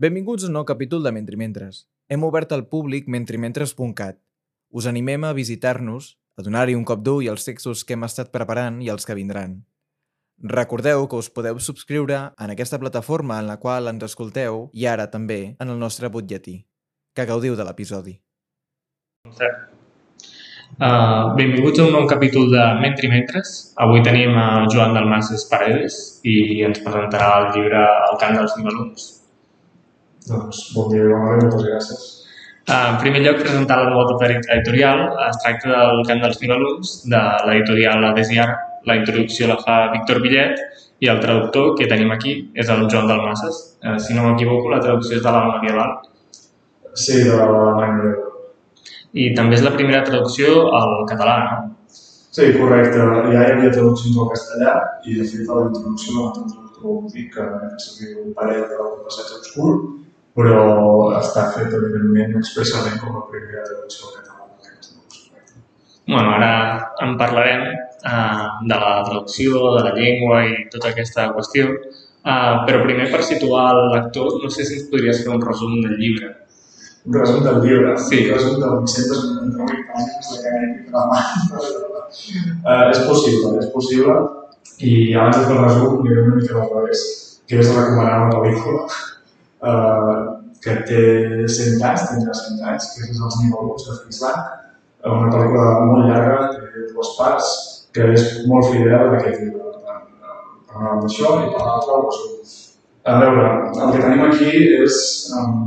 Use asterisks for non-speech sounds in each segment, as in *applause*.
Benvinguts a un nou capítol de Mentrimentres. Hem obert al públic mentrimentres.cat. Us animem a visitar-nos, a donar-hi un cop d'ull als textos que hem estat preparant i els que vindran. Recordeu que us podeu subscriure en aquesta plataforma en la qual ens escolteu i ara també en el nostre butlletí. Que gaudiu de l'episodi. Uh, benvinguts a un nou capítol de Mentrimentres. Avui tenim a Joan Dalmases Paredes i ens presentarà el llibre El cant dels nivelons. Doncs bon dia bona hora, moltes gràcies. Uh, en primer lloc, presentar la nova editorial. Es tracta del cant dels nivelons de l'editorial Adesiar. La introducció la fa Víctor Villet i el traductor que tenim aquí és el Joan Dalmases. Uh, si no m'equivoco, la traducció és de l'Alma Medieval. Sí, de l'any de... I també és la primera traducció al català, no? Sí, correcte. Ja hi havia traduccions al castellà i, de fet, a la introducció de el traductor dic que hem fet servir un parell de passeig obscur, però està fet, evidentment, expressament com la primera traducció al català. Bueno, ara en parlarem uh, de la traducció, de la llengua i tota aquesta qüestió, uh, però primer per situar el lector, no sé si ens podries fer un resum del llibre. Un resum del llibre, Sí. un resum de 898 pàgines de la mà. uh, és possible, és possible. I abans de fer el resum, diré una mica del revés, que és recomanar una pel·lícula uh, que té 100 anys, tindrà 100 anys, que és Els Nivelons de Frisbach, una pel·lícula molt llarga, té dues parts, que és molt fidel a aquest llibre. Per eh, una banda això i per l'altra resum. A veure, el que tenim aquí és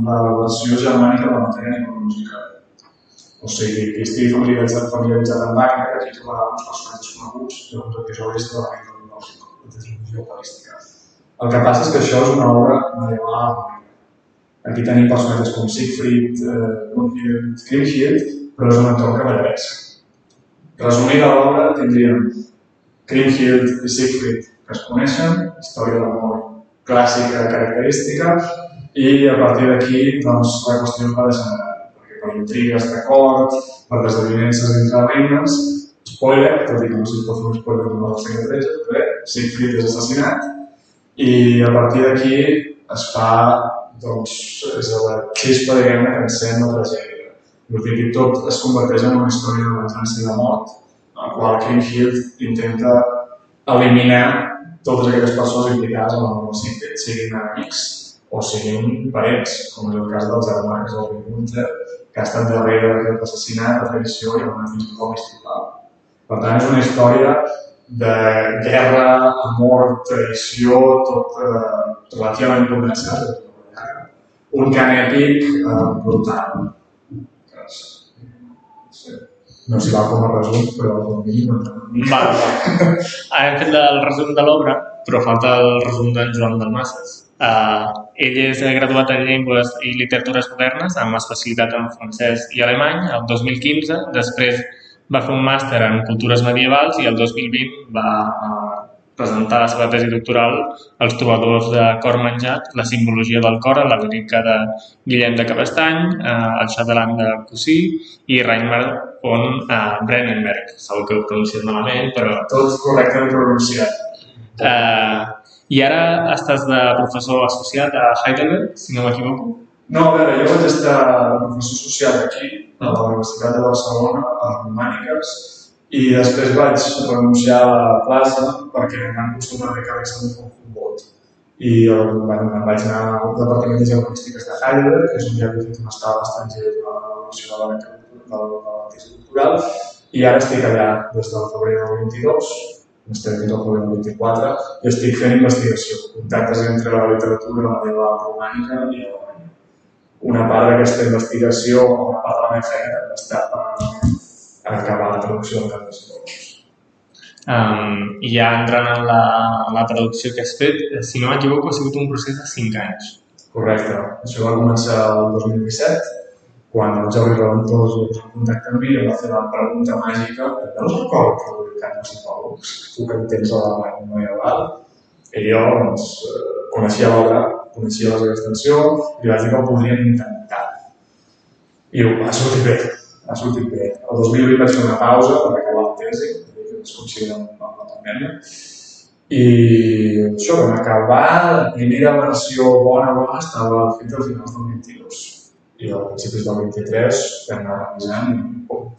la versió germànica de la matèria neurològica. O sigui, qui estigui familiaritzat, familiaritzat amb Wagner, aquí trobarà uns personatges coneguts i uns episodis de la neurològica, de trilogia operística. El que passa és que això és una obra medieval. Aquí tenim personatges com Siegfried, eh, Gunhild, Kriemhild, però és un entorn cavalleresc. Resumida l'obra, tindríem Kriemhild i Siegfried que es coneixen, història d'amor clàssica característica i a partir d'aquí doncs, la qüestió es va degenerant, perquè per intrigues de cort, per desavinences entre reines, spoiler, tot i que no sé si pot fer un spoiler de la segle XIII, bé, Siegfried és assassinat i a partir d'aquí es fa, doncs, és la xispa, diguem-ne, que encén la tragèdia. I el típic tot es converteix en una història de venjança i de mort, en la qual Kriemhild intenta eliminar totes aquelles persones implicades en el Siegfried, siguin amics o siguin parents, com és el cas dels germans del Gunther, que ha estat darrere d'aquest assassinat, de traïció i una fins i tot homicidal. Per tant, és una història de guerra, amor, traïció, tot eh, relativament condensat. Un cant èpic eh, brutal. No sé va com a resum, però com a mínim entenem. Va, va. Ara hem fet el resum de l'obra, però falta el resum d'en Joan Dalmases. Uh, ell és graduat en Llengües i Literatures Modernes amb especialitat en francès i alemany el 2015. Després va fer un màster en Cultures Medievals i el 2020 va uh, presentar la seva tesi doctoral Els trobadors de cor menjat, la simbologia del cor a la lírica de Guillem de Cabestany, uh, el Chatelan de Cossí i Reimar von uh, Brennenberg. Segur que ho he pronunciat malament, però Tot correctament pronunciat. Uh, I ara estàs de professor associat a Heidelberg, si no m'equivoco. No, a veure, jo vaig estar de professor social aquí, a la Universitat de Barcelona, a Romàniques, i després vaig renunciar a la plaça perquè em van costar una beca d'examen com vot. I bueno, me'n vaig anar al Departament de Germanístiques de Heidelberg, que és on ja havia fet una estada a l'estranger durant la relació de la beca de la, la tesi doctoral, i ara estic allà des del febrer del 22, estem fins al febrer del 24, i estic fent investigació, contactes entre la literatura medieval romànica i alemanya una part d'aquesta investigació una part de la meva feina està per acabar la traducció del cap de Segons. Um, I ja entrant en la, en la traducció que has fet, eh, si no m'equivoco, ha sigut un procés de 5 anys. Correcte. Això va començar el 2017, quan el Jordi Reventós va posar en contacte amb mi i va fer la pregunta màgica de veus el cor publicant els psicòlegs? Tu que entens l'alemany medieval? I jo doncs, eh, coneixia l'obra, coneixia la seva extensió i vaig dir que ho podríem intentar. I ho va sortir bé, ha sortit bé. El 2020 vaig fer una pausa per acabar la tesi, que es considera la pandèmia, I això, vam acabar, la primera versió bona, bona, estava feta a finals del 22. I a principis del 23 vam anar revisant i pum,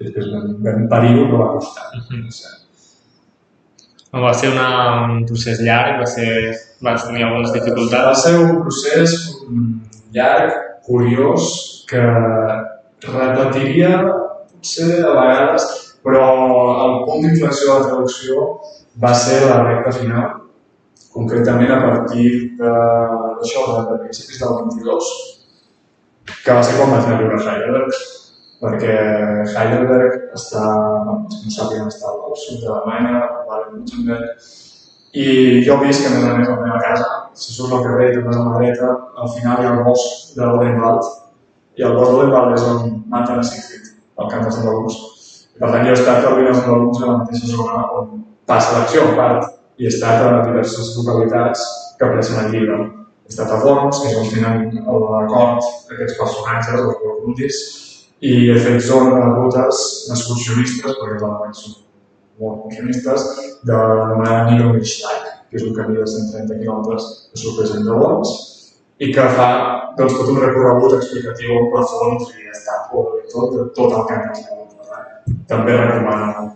i després vam, vam parir-ho, però va costar. Mhm. No sé. Va ser una, un procés llarg, va ser, vas tenir algunes Va dificultats. ser un procés mm, llarg, curiós, que repetiria potser a vegades, però el punt d'inflexió de la traducció va ser la recta final, concretament a partir d'això, de, de principis del 22, que va ser quan vaig anar a a Heidelberg, perquè Heidelberg està, que no sàpiguen, està al sud d'Alemanya, a Baden-Württemberg, i jo visc, a més a més, a la meva casa, si surts al carrer i vas a la dreta, al final hi ha el bosc de l'Odenwald, i el bosc de l'Odenwald és on maten a Siegfried, al camp dels andalús. I per tant, jo he estat a ruïnes andalús a la mateixa zona on passa l'acció, en part, i he estat a diverses localitats que apareixen al llibre. He estat a Worms, que és on tenen l'acord aquests personatges, els burgundis, i he fet zones, rutes excursionistes, perquè alemanys són molt excursionistes, de l'anomenada Niedermilchsteig, que és un camí de 130 quilòmetres que sorpresa de Worms, i que fa doncs, tot un recorregut explicatiu en profund i estat tot, tot el camp dels Andalús. També recomano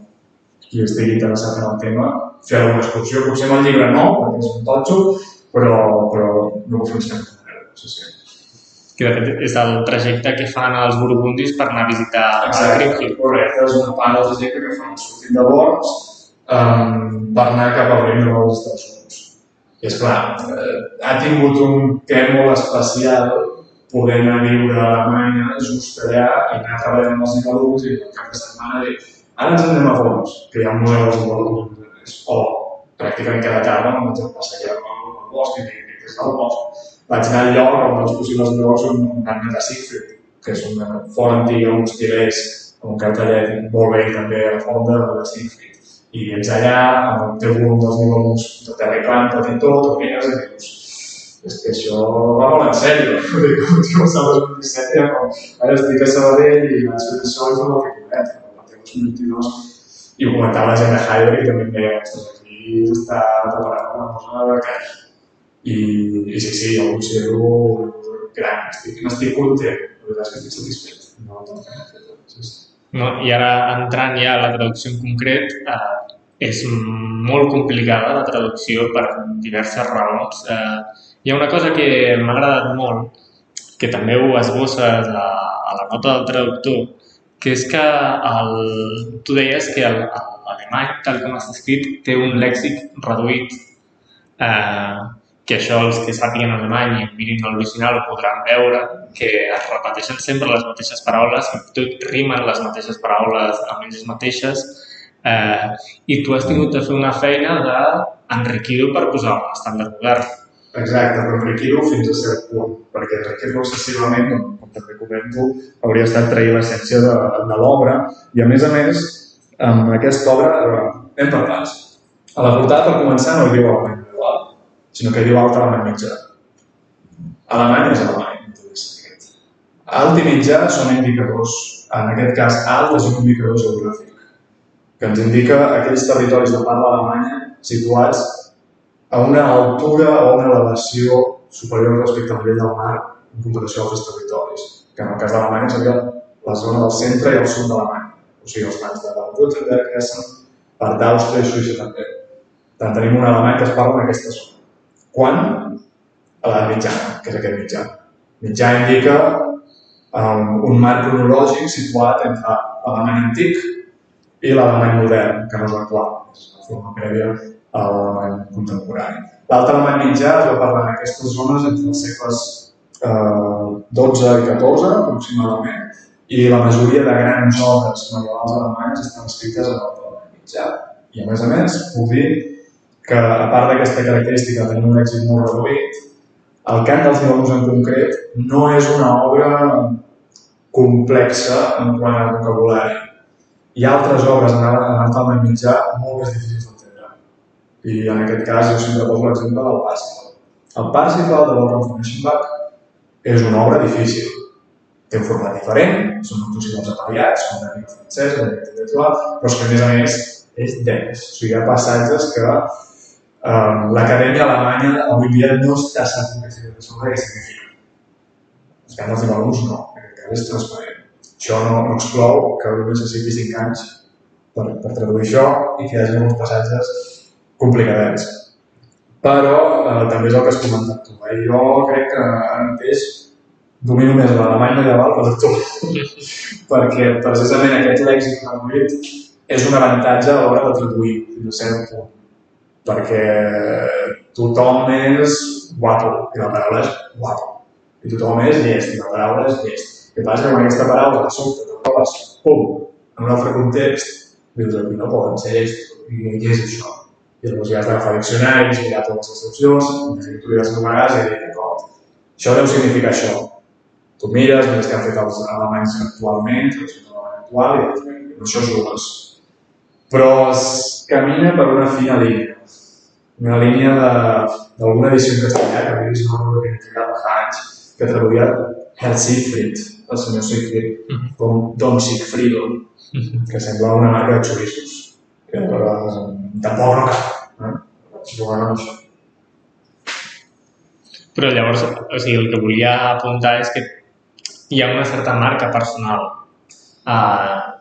qui estigui interessat en el tema fer alguna excursió, potser amb el llibre no, perquè és un totxo, però, però no ho fem sempre. Sí, sí. Que de fet és el trajecte que fan els burgundis per anar a visitar a Exacte, Krieghild. correcte, és una part del trajecte que fan sortint de Worms um, per anar cap al Regne dels Estats I esclar, eh, ha tingut un què molt especial poder anar a viure a Alemanya just allà i anar treballant amb els andalús i el cap de setmana dir ara ens en anem a Worms, que hi ha un museu dels andalús, o pràcticament cada tarda em vaig a passejar al bosc i dic, des del bosc. Vaig anar al lloc on els possibles llocs on van anar a Siegfried, que és una font antiga, uns tilers, amb un cartellet molt bé també a la font de, de Siegfried. I ets allà, amb té un dels nivells de terra i planta, té tot, ho mires i dius, és que això va molt en sèrio. Dic, com fos el 2017, ja com, ara estic a Sabadell i vaig fer això i tot el que conec, el 2022. I ho comentava la gent de Heidelberg i també em deia, ostres, aquí s'està preparant una cosa de caix. I, I sí, sí, jo considero gran, estic, n'estic content, la veritat és que estic satisfet. No, no, no, sí, sí. No? I ara entrant ja a la traducció en concret, eh, és molt complicada la traducció per diverses raons. Eh, hi ha una cosa que m'ha agradat molt, que també ho esbosses a, a la nota del traductor, que és que el, tu deies que l'alemany, tal com està escrit, té un lèxic reduït, eh, que això els que sàpiguen alemany i mirin l'original ho podran veure, que es repeteixen sempre les mateixes paraules, i tot rimen les mateixes paraules amb elles mateixes, eh, i tu has tingut de fer una feina d'enriquir-ho per posar un estàndard modern. Exacte, però enriquir-ho fins a cert punt, perquè enriquir-lo excessivament, com, també comento, hauria estat trair l'essència de, de l'obra, i a més a més, amb aquesta obra, eh, anem per parts. A la portada, per començar, no hi diu sinó que diu alt alemany mitjà. Alemany és alemany. Alt i mitjà són indicadors, en aquest cas alt és un indicador geogràfic, que ens indica aquells territoris de parla alemanya situats a una altura o una elevació superior respecte al nivell del mar en comparació a altres territoris, que en el cas d'Alemanya seria la zona del centre i el sud d'Alemanya, o sigui, els mans de Baden-Württemberg, Hessen, part d'Àustria i Suïssa també. Tant, tenim un alemany que es parla en aquesta zona. Quan? A l'edat mitjana, que és aquest mitjà. Mitjà indica um, un marc cronològic situat entre l'alemany antic i l'alemany modern, que no és l'actual, és la forma prèvia a l'alemany contemporani. L'alt alemany mitjà es va parlar en aquestes zones entre els segles eh, 12 i 14 aproximadament i la majoria de grans obres medievals alemanyes estan escrites en l'alt alemany mitjà. I a més a més, puc dir que a part d'aquesta característica de tenir un èxit molt reduït, el cant dels nivells en concret no és una obra complexa en quant a vocabulari. Hi ha altres obres en alt alemany mitjà molt més difícils d'entendre. I en aquest cas jo sempre poso l'exemple del Parsifal. El Parsifal de Wolfgang von Eschenbach és una obra difícil. Té un format diferent, són possibles apariats, com la línia francesa, la intel·lectual, però és que a més a més és dens. O sigui, hi ha passatges que Um, L'acadèmia alemanya avui dia no està segur que sigui sobre què significa. Els canals de valors no, perquè és transparent. Això no, no exclou que algú necessiti 5 anys per, per traduir això i que hi hagi molts passatges complicadets. Però eh, també és el que has comentat tu. Eh? Jo crec que ara mateix domino més l'alemany medieval que tu, *laughs* perquè precisament aquest lèxic reduït és un avantatge a l'hora de traduir fins a cert punt. Perquè tothom és guapo i la paraula és guapo. I tothom és llest i la paraula és llest. El que passa que amb aquesta paraula de sobte te trobes, pum, en un altre context, dius, aquí no poden ser llest, i què és això? I llavors ja has d'agafar diccionaris, mirar totes les excepcions, escriptures vegades i dir, d'acord, això deu significar això. Tu mires, mires què han fet els alemanys actualment, els alemany actual, i dius, això jugues però es camina per una fina línia. Una línia d'alguna edició en castellà que havia vist una que fa anys, que traduïa Herr Siegfried, el senyor Siegfried, mm -hmm. com Don Siegfriedo, mm -hmm. que sembla una marca de xorissos, que vegades tampoc no cal, eh? jugant amb això. Però llavors, o sigui, el que volia apuntar és que hi ha una certa marca personal uh,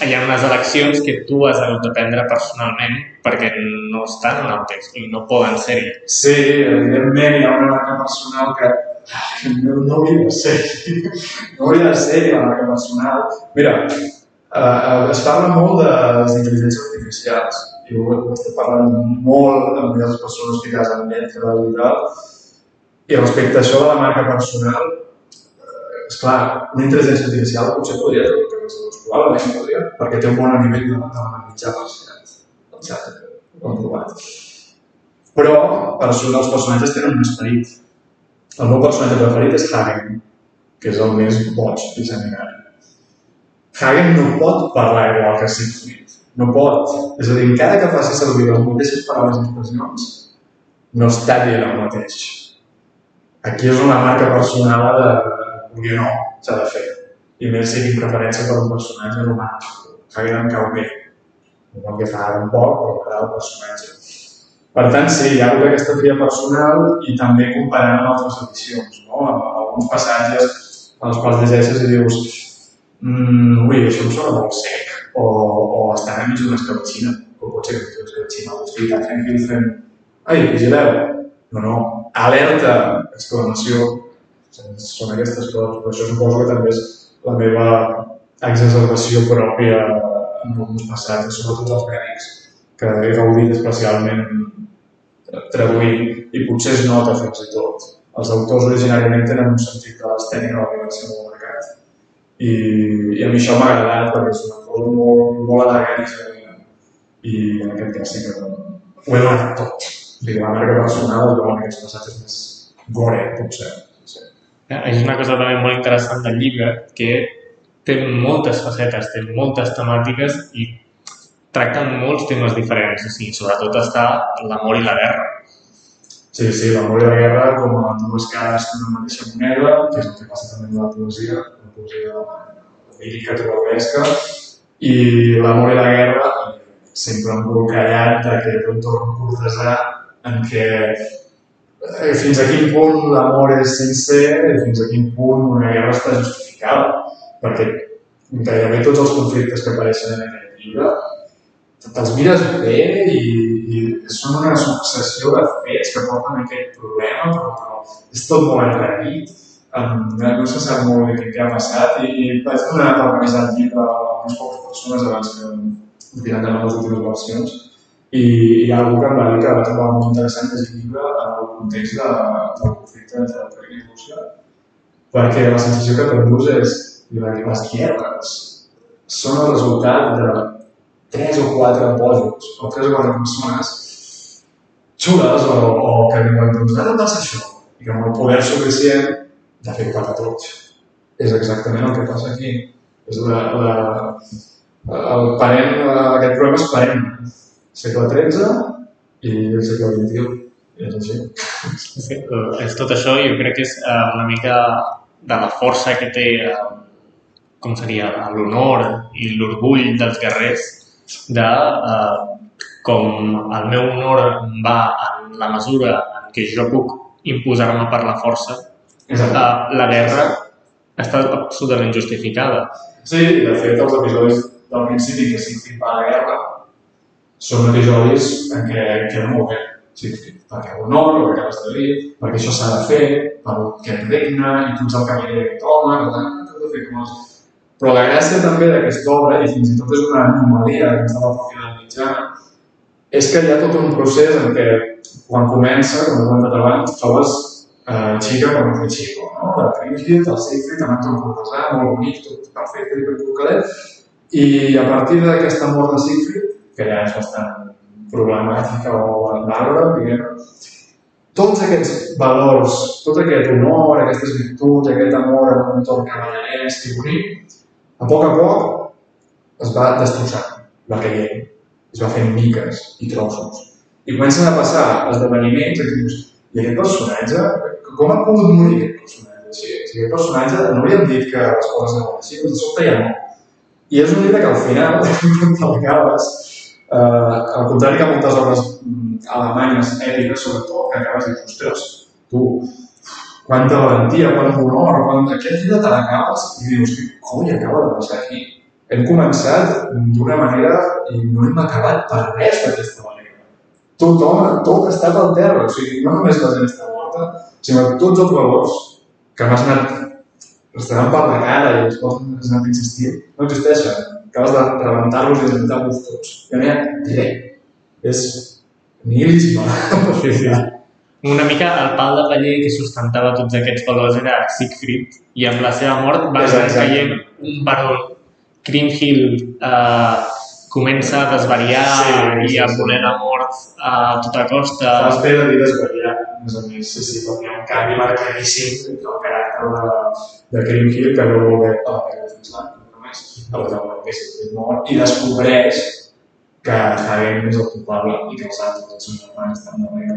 hi ha unes eleccions que tu has hagut de prendre personalment perquè no estan en el text i no poden ser-hi. Sí, evidentment hi ha una marca personal que no, no hauria de ser. *laughs* No hauria de ser la marca personal. Mira, eh, es parla molt de les intel·ligències artificials i ho, ho estic parlant molt amb les persones que casen lletra i tal. I respecte a això de la marca personal, eh, és clar, una intel·ligència artificial potser podria ser probablement podria, perquè té un bon nivell de, de mitjà parcial. El xat, ho hem provat. Però, per això els personatges tenen un esperit. El meu personatge preferit és Hagen, que és el més boig i seminari. Hagen no pot parlar igual que Siegfried. No pot. És a dir, encara que faci servir les mateixes paraules i expressions, no està dient el mateix. Aquí és una marca personal de, de no, s'ha de fer i més si tinc preferència per un personatge romàntic. Hagen em cau bé. No que fa un poc, però m'agrada el personatge. Per tant, sí, hi ha hagut aquesta tria personal i també comparant amb altres edicions, no? amb alguns passatges en els quals llegeixes i dius mmm, ui, això em sona molt sec, o, o estan enmig d'una escabetxina, o pot ser que una escabetxina, hosti, tranquil, fem... Ai, vigileu! No, no, alerta! Exclamació. Són aquestes coses, però això suposo que també és la meva exacerbació pròpia en alguns passats, sobretot els mèdics, que he gaudit especialment traduint i potser es nota fins i tot. Els autors originàriament tenen un sentit de l'estènia de la violència molt marcat. I, I a mi això m'ha agradat perquè és una cosa molt, molt elegant i en aquest cas sí que ho he donat tot. Dir, la marca personal és en aquests passatges més gore, potser. És una cosa també molt interessant del llibre, que té moltes facetes, té moltes temàtiques i tracta molts temes diferents. O sigui, sobretot està l'amor i la guerra. Sí, sí, l'amor i la guerra com a dues cares d'una mateixa moneda, que és el que passa també amb la poesia, la poesia lírica trobadesca, i l'amor i la guerra sempre embolcallat d'aquest entorn cortesà en què eh, fins a quin punt l'amor és sincer i fins a quin punt una guerra està justificada. Perquè gairebé tots els conflictes que apareixen en aquest llibre te'ls mires bé i, i són una successió de fets que porten aquest problema, però, però és tot molt atrevit. Um, no se sap molt bé què ha passat i vaig donar per revisar el llibre a unes poques persones abans que tirant de les últimes versions i hi ha algú que em va dir que va trobar molt interessant que el llibre en el context de, del conflicte entre Ucraïna i Rússia, perquè la sensació que t'endús és que les guerres són el resultat de tres o quatre bojos o tres o quatre persones xules o, o que diuen, doncs ara passa això, i que amb el poder suficient de fer quatre tots. És exactament el que passa aquí. És la, la, el parent, aquest problema és parent segle XIII i el segle XXI. És així. Sí, és tot això, jo crec que és eh, una mica de la força que té, eh, com seria, l'honor i l'orgull dels guerrers de eh, com el meu honor va en la mesura en què jo puc imposar-me per la força, Exacte. eh, la guerra està absolutament justificada. Sí, i de fet els episodis del principi que Siegfried va a la guerra són episodis en què queda molt bé Siegfried, perquè honor, el que acabes de dir, perquè això s'ha de fer, per aquest regne, i tu ets el cavaller d'aquest home, per tant, t'has de fer. Però la gràcia també d'aquesta obra, i fins i tot és una anomalia dins de la pròpia mitjana, és que hi ha tot un procés en què quan comença, com he comentat abans, trobes eh, xica com un xico, no? La Greenfield, el Siegfried, un cortesà, molt bonic, tot perfecte i ben i a partir d'aquesta mort de Siegfried, que ja és bastant problemàtica o bàrbara, diguem tots aquests valors, tot aquest honor, aquestes virtuts, aquest amor en un entorn cavalleresc i bonic, a poc a poc es va destrossant, va caient, es va fent miques i trossos. I comencen a passar esdeveniments i dius, i aquest personatge, com ha pogut morir aquest personatge? O sigui, si aquest personatge no li han dit que les coses anaven així, doncs de sobte ja no. I és un llibre que al final, *laughs* quan l'acabes, eh, al contrari que moltes obres mm, alemanyes èpiques, sobretot, que acabes dient, ostres, tu, quanta valentia, quant honor, quant... Aquest llibre te l'acabes i dius, coi acaba de passar aquí? Hem començat d'una manera i no hem acabat per res d'aquesta manera. Tothom, tot està per terra, o sigui, no només la gent està morta, sinó tots els valors que m'has anat estaran per la cara i els quals has anat insistint, no existeixen. Acabes de rebentar-los i desmuntar-los tots. Ja no hi ha res. És nihilisme. *laughs* Sí, sí. Una mica el pal de paller que sustentava tots aquests valors era Siegfried i amb la seva mort va anar Exacte. caient un un. Kriemhild eh, comença a desvariar Sí, sí, i a sí. voler la mort a tota costa. Fas bé de dir desvariar, més a més, sí, sí, perquè hi ha un canvi marcadíssim entre el caràcter de, de Kriemhild, que no vol bé a la pega fins l'any, només, a la taula que és mort, i descobreix que Hagen és el culpable i que els altres, els seus germans, també,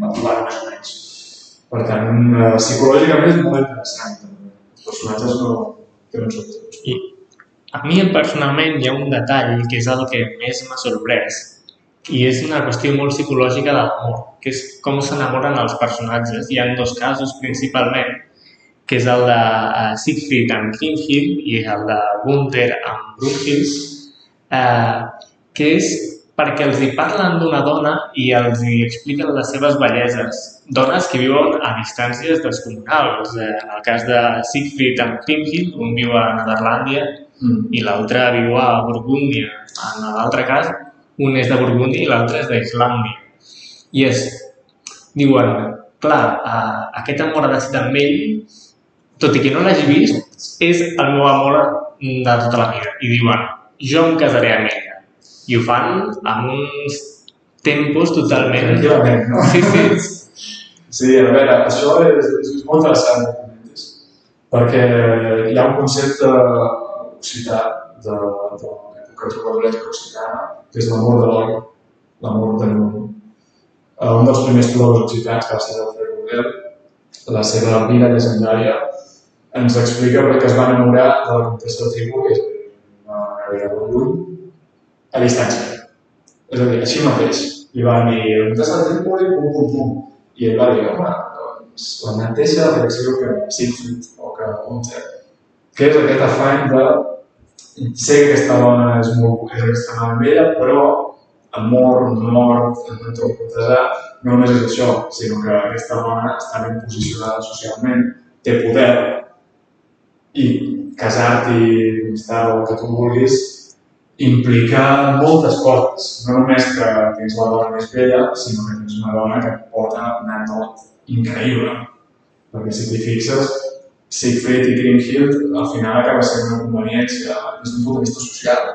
va trobar més menys. Per tant, eh, psicològicament és molt interessant, també. Els personatges no tenen sobretot. I a mi personalment hi ha un detall que és el que més m'ha sorprès i és una qüestió molt psicològica de l'amor, que és com s'enamoren els personatges. Hi ha dos casos principalment, que és el de eh, Siegfried amb Kriemhild i el de Gunther amb Brunhilde, eh, que és perquè els hi parlen d'una dona i els hi expliquen les seves belleses. Dones que viuen a distàncies descomunals. Eh, En el cas de Siegfried amb Kriemhild, un viu a Nederlàndia Mm. i l'altre viu a Burgúndia. En l'altre cas, un és de Burgúndia i l'altre és d'Islàndia. I és, diuen, clar, eh, aquest amor ha de ser amb ell, tot i que no l'hagi vist, és el meu amor de tota la vida. I diuen, jo em casaré amb ella. I ho fan amb uns tempos totalment... Tranquil·lament, no? Sí, sí. Sí, a veure, això és, és molt interessant, perquè hi ha un concepte occità de, de l'època trobadorètica occitana, que és l'amor de l'oli, l'amor de l'oli. Eh, Un dels primers trobadors occitans, que va ser el Rodel, la seva vida llegendària, ens explica perquè es va enamorar de la comtessa de Tribú, que és una molt lluny, a distància. És a dir, així mateix. I van dir, la comtessa de Tribú, pum, pum, pum. I ell va dir, home, doncs, la mateixa reacció que Siegfried o que Gunther, que és aquest afany de sé que aquesta dona és molt és extremadament bella, però amor, mort, cortesà, no només és això, sinó que aquesta dona està ben posicionada socialment, té poder, i casar-t'hi, estar el que tu vulguis, implica moltes coses. No només que tens la dona més bella, sinó que tens una dona que porta un entorn increïble. Perquè si t'hi fixes, Siegfried i Kriemhild al final acaba sent una conveniència des d'un punt de vista social.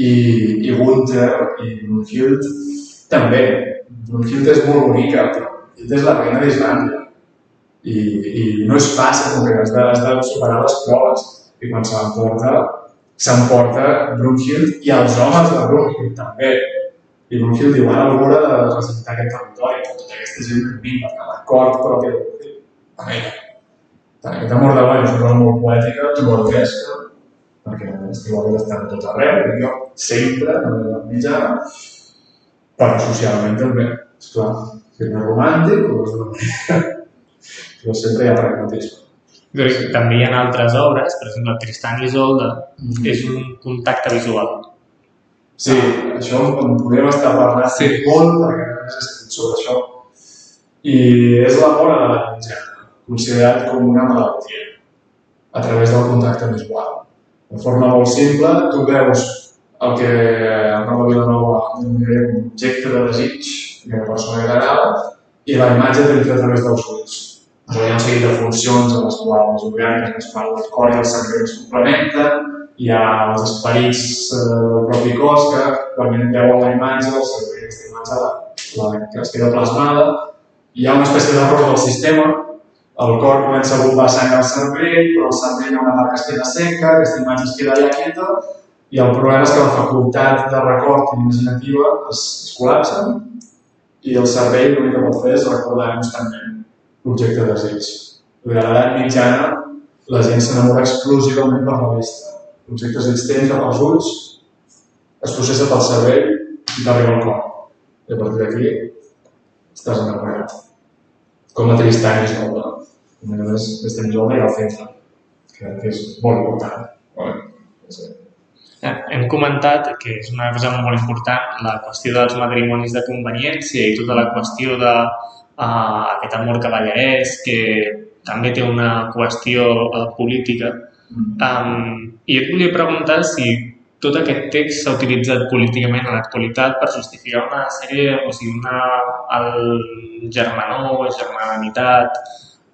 I, i Gunther i Brunhild també. Brunhild és molt bonica, però Brunhild és la reina d'Islàndia. I, I no és fàcil, com que has de, has de superar les proves. I quan se l'emporta, s'emporta Brunhild i els homes de Brunhild també. I Brunhild diu, ara l'hora de representar aquest territori, amb tota aquesta gent que viu, a la cort pròpia de. Amb ella. Tant aquest amor de l'any és una cosa molt poètica, trobarquesca, perquè els trobadors estan a tot arreu, i jo sempre, en la mitjana, però socialment també, esclar. Si no és romàntic, doncs d'una manera. Però sempre hi ha pragmatisme. També hi ha altres obres, per exemple, Tristan i Isolde, Mm. és un contacte visual. Sí, això en podríem estar parlant Sí. molt perquè he escrit sobre això. I és l'amor a la mitjana, considerat com una malaltia, a través del contacte visual. De forma molt simple, tu veus el que en Pablo Vilanova denominaria un objecte de desig, que a la persona li agrada, i la imatge t'entra a través dels ulls. Hi ha un seguit de funcions en les quals les orgàniques que es fan el cor i el cervell es complementen, hi ha els esperits eh, del propi cos que quan veuen la imatge, el cervell, aquesta imatge la, la, que es queda plasmada, hi ha una espècie d'error del sistema, el cor comença a bombar sang al cervell, però el cervell hi ha una part que es queda seca, aquesta imatge es queda allà quieta, i el problema és que la facultat de record imaginativa es, es col·lapsa i el cervell l'únic que pot fer és recordar constantment l'objecte de desig. Durant l'edat mitjana, la gent s'enamora exclusivament per la vista. L'objecte de desig t'entra pels ulls, es processa pel cervell i t'arriba al cor. I a partir d'aquí estàs enamorat. Com la Tristany i Isolde. A més, i Isolde i el centre, que, que és molt important. Bueno, és, Eh, Hem comentat que és una cosa molt important la qüestió dels matrimonis de conveniència i tota la qüestió de uh, aquest amor cavallerès que també té una qüestió uh, política. Um, I et volia preguntar si tot aquest text s'ha utilitzat políticament en l'actualitat per justificar una sèrie, o sigui, una, el germanor, germananitat,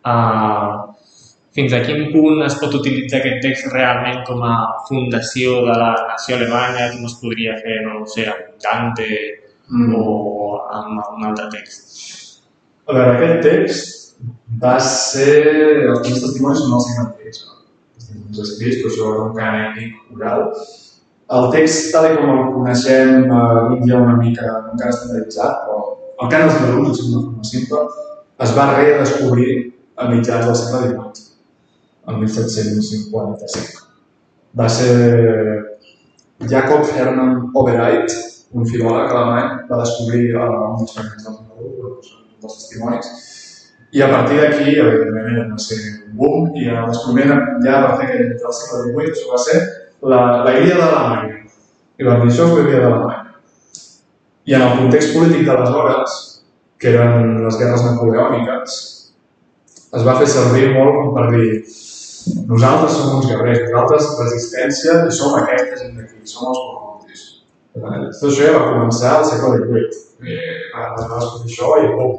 uh, fins a quin punt es pot utilitzar aquest text realment com a fundació de la nació alemanya, com es podria fer, no ho sé, amb Dante mm. o amb un altre text. A veure, aquest text va ser... Els primers testimonis són els antics, no? testimonis escrits, però això era un canètic oral. El text, tal com el coneixem, eh, avui en dia una mica encara estandarditzat, però el cant dels Beruns, en una forma simple, es va redescobrir a mitjans del segle XVIII, el 1755. Va ser Jacob Hermann Obereit, un filòleg alemany, va descobrir uh, un dels fragments del dels testimonis, i a partir d'aquí, evidentment, va ser un boom, i el descobriment ja va fer que el segle XVIII això va ser la, la guia d'Alemanya. I van dir, això és la guia d'Alemanya. I en el context polític d'aleshores, que eren les guerres napoleòniques, es va fer servir molt com per dir nosaltres som uns guerrers, nosaltres resistència i som aquesta gent d'aquí, som els corruptis. Tot això ja va començar al segle XVIII. I va descobrir això i bum,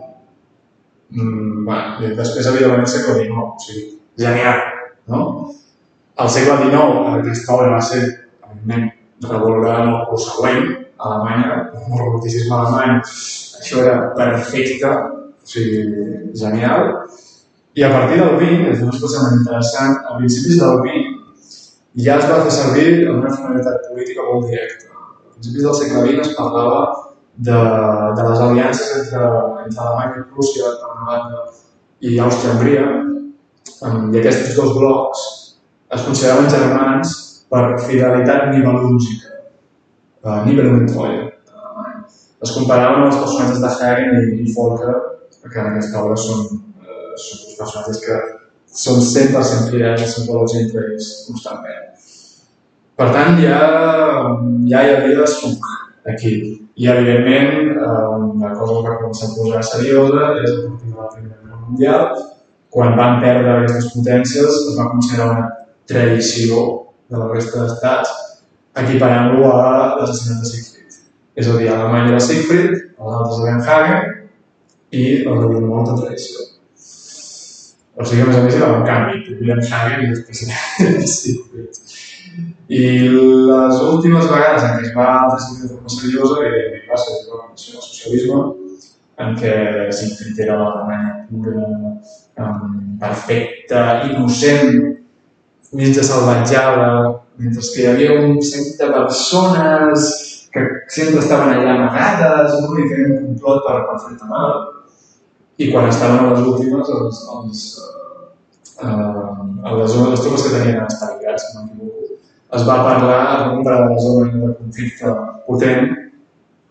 mm, bueno, després, evidentment, segle XIX, o sigui, genial, no? Al segle XIX, aquesta obra va ser, evidentment, revalorada en el curs següent, a Alemanya, el roboticisme alemany, això era perfecte, o sigui, genial. I a partir del 20, és una especialment interessant, a principis del 20 ja es va fer servir amb una finalitat política molt directa. A principis del segle XX es parlava de, de les aliances entre, entre Alemanya i Rússia, per una banda, i Àustria-Hongria, i aquests dos blocs es consideraven germans per fidelitat nivelúngica, uh, Nibelungentreue. Es comparaven amb els personatges de Hagen i, Volker, que en aquesta obra són, uh, són dos personatges que són 100% fidels seus valors entre ells constantment. Per tant, ja, ja hi havia desfoc aquí. I, evidentment, eh, una cosa que va començar a posar seriosa és a partir de la Primera Guerra Mundial, quan van perdre aquestes potències, es va considerar una traïció de la resta d'estats, equiparant-lo a l'assassinat de Siegfried. És a dir, a Alemanya era Siegfried, a l'altre era Hagen, i el de molta traïció. O sigui, a més a més, era un canvi. William Hagen i després Siegfried. I les últimes vegades en què es va decidir de forma seriosa, evidentment, va ser del Socialisme, en què Siegfried era l'Alemanya pura, um, perfecta, innocent, mig de salvatjada, mentre que hi havia un seguit de persones que sempre estaven allà amagades, no? i feien un complot per, per fer-te mal. I quan estaven a les últimes, els, els, eh, a les, les tropes que tenien estabilitats, si no es va parlar es va comparar la zona de conflicte potent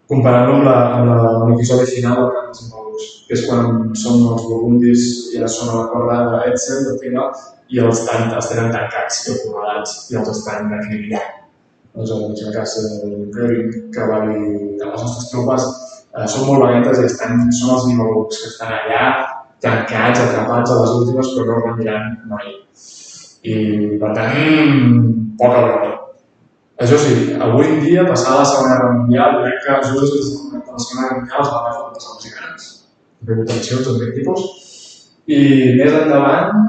comparant-lo amb la- amb l'episodi final del Camp dels que és quan són els burgundis i ja són a la corda de Fila, i els, tan, els tenen tancats i acorralats i els estan acribillant. Aleshores, la casa de Göring, que va dir que les nostres tropes eh, són molt valentes i estan, són els Nibelungs, que estan allà tancats, atrapats a les últimes, però no rendiran mai. I, per tant, poca broma. Això sí, avui en dia, passada la Segona Guerra Mundial, crec que just des de la Segona Guerra Mundial es va veure com els grans. Hi ha hagut tensions d'aquest tipus. I més endavant,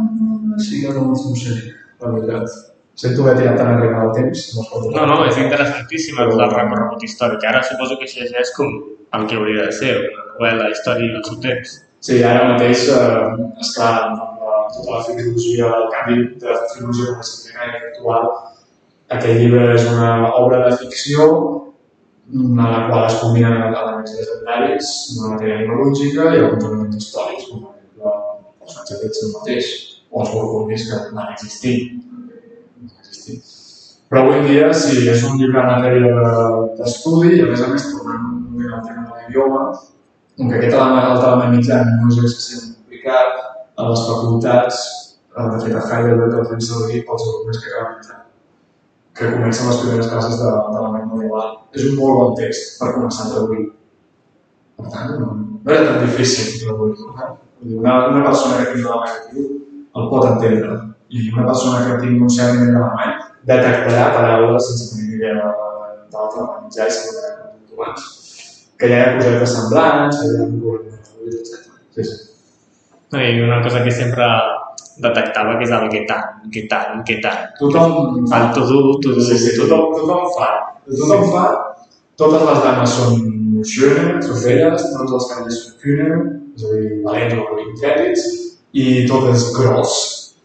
sí que no, no sé, la veritat. Sento haver tirat tan enrere el temps. No, No, no, és interessantíssim el recorregut històric. Ara suposo que això ja és com el que hauria de ser, una novel·la històrica del seu temps. Sí, ara mateix, eh, esclar, amb la, tota la filosofia, el canvi de filosofia disciplinària actual, aquest llibre és una obra de ficció en la qual es combinen elements legendaris, una matèria mitològica i alguns elements històrics, com per exemple el personatge d'aquest el mateix, o els burgundis que van existir. Van. Però avui dia, sí, és un llibre en matèria de- d'estudi i, a més a més, tornant al tema de l'idioma, com que aquest element, el mitjà no és excessivament complicat, a les facultats, de fet a Heidelberg el fem servir pels alumnes que acaben entrant, que comencen les primeres classes de, de l'element medieval. És un molt bon text per començar a traduir. Per tant, no, no era tan difícil traduir. Una, una persona que tingui l'alemany actiu el pot entendre i una persona que tingui un cert nivell d'alemany detectarà paraules sense tenir ni idea mitjà i segurament puntuals que hi ha cosetes semblants, que hi ha un de fluid, etc. Sí, sí. No, I una cosa que sempre detectava que és el que tant, que tant, que tant. Tothom fa. El to dur, to dur, Sí, sí, to dur. tothom, tothom fa. Tothom fa. Totes les dames són schöne, són belles, tots els cavallers són kühne, és a dir, valents o intrèpids, i tot és gros.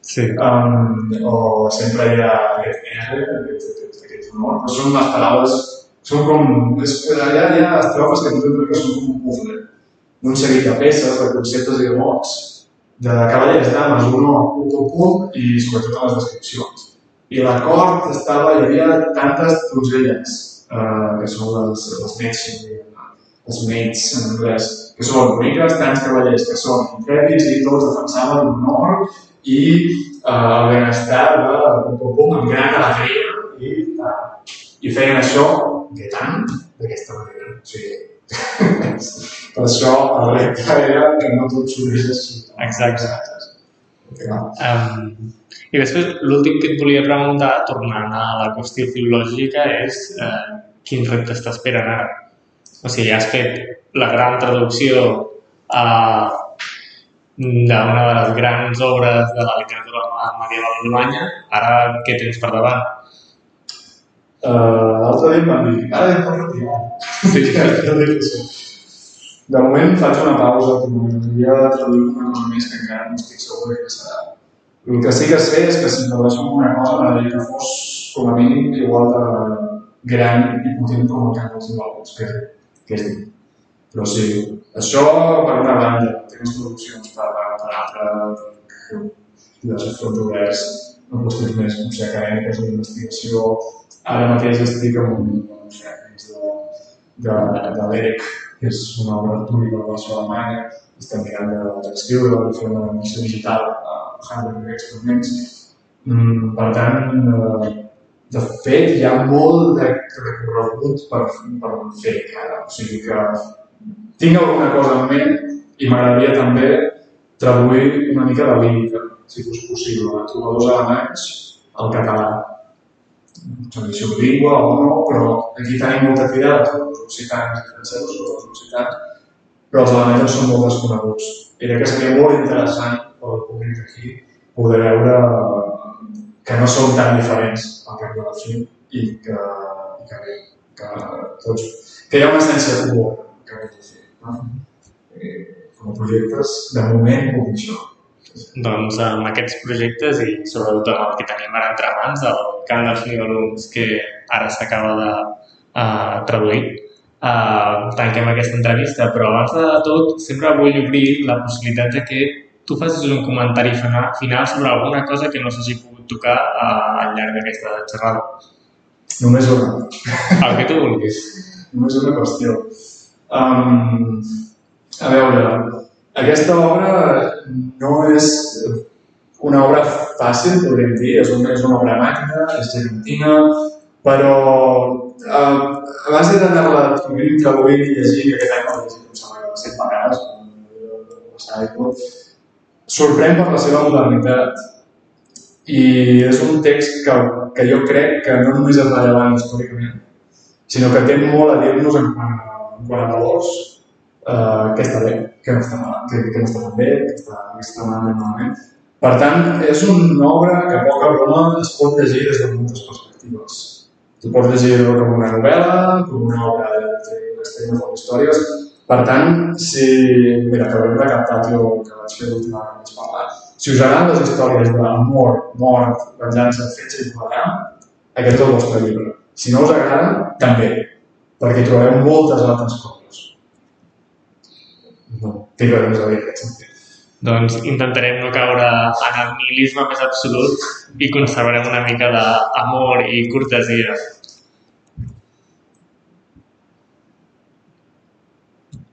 Sí. Um, o sempre hi ha aquest R, aquest, aquest, aquest honor, però són unes paraules, són com, és, allà hi ha estrofes que crec que són com un puzzle, d'un seguit de peces, de conceptes i de mots, de cavallers, dames, honor, punt, punt, punt, i sobretot a les descripcions. I la cort estava, hi havia tantes donzelles, eh, que són les, les maids, els maids en anglès, que són boniques, tants cavallers que són intrèpids i tots defensaven l'honor i eh, el benestar de pum, pum, amb gran alegria i, eh, i feien això de tant d'aquesta manera. O sigui, *laughs* per això el repte era que no tot s'unís així. Exacte. Um, I després, l'últim que et volia preguntar, tornant a la qüestió filològica, és eh, quins reptes t'esperen ara? O sigui, has fet la gran traducció eh, d'una de les grans obres de la literatura medieval alemanya, ara què tens per davant? Uh, L'altre dia em van dir, ara *laughs* ja em pots retirar. Sí, sí. De moment faig una pausa, m'agradaria traduir una cosa més que encara no estic segur què serà. El que sí que sé és que si tradueixo alguna cosa m'agradaria que fos com a mínim igual de gran i potent com el camp dels Invaldos, que, que és dit. Però sí, això per una banda, temes traduccions per, per altra, diversos fronts oberts, en qüestions més, no sé, acadèmiques o d'investigació, Ara mateix estic amb un no sé, de, de, de l'EREC, que és una obra artúrica de relació alemanya, estem mirant de- d'escriure, de fer una missió digital a Heidelberg Experiments. Mm, per tant, eh, de fet, hi ha molt de recorregut per, per fer encara. O sigui que tinc alguna cosa en ment i m'agradaria també traduir una mica de lírica, si fos possible, de trobadors alemanys al català tradició bilingüe o no, però aquí tenim molta tirada sobre els occitans i francesos, sobre els occitans, però els alemanys són molt desconeguts. I crec que seria molt interessant per al públic aquí poder veure que no són tan diferents al cap de la fi i que, i que, bé, que, tots, que hi ha una essència comuna que fer. No? I, com a projectes, de moment, dir això. Doncs amb aquests projectes i sobretot amb el que tenim ara entre mans, el Camp dels Nibelungs, que ara s'acaba de uh, traduir, uh, tanquem aquesta entrevista, però abans de tot sempre vull obrir la possibilitat de que tu facis un comentari fina- final sobre alguna cosa que no s'hagi pogut tocar uh, al llarg d'aquesta xerrada. Només una. El que tu vulguis. només és una qüestió. Um, a veure, aquesta obra no és una obra fàcil, podríem dir, és una, és una obra magna, és gegantina, però uh, a base d'anar-la traduint i llegint, i aquest any l'he llegit, em sembla que set vegades, sorprèn per la seva modernitat. I és un text que, que jo crec que no només és rellevant històricament, sinó que té molt a dir-nos en quant a valors, eh, està bé, què no està, mal, què, què no està tan bé, què està, què està malament, malament. Per tant, és una obra que poca broma es pot llegir des de moltes perspectives. Tu pots llegir com una novel·la, com una obra de històries, per tant, si... Mira, acabem de captar jo que vaig fer l'última que vaig parlar. Si us agraden les històries d'amor, mort, venjança, fetge i plegar, aquest és el vostre llibre. Si no us agrada, també, perquè trobareu moltes altres coses. No, tinc res a dir en aquest sentit. Doncs intentarem no caure en el nihilisme més absolut i conservarem una mica d'amor i cortesia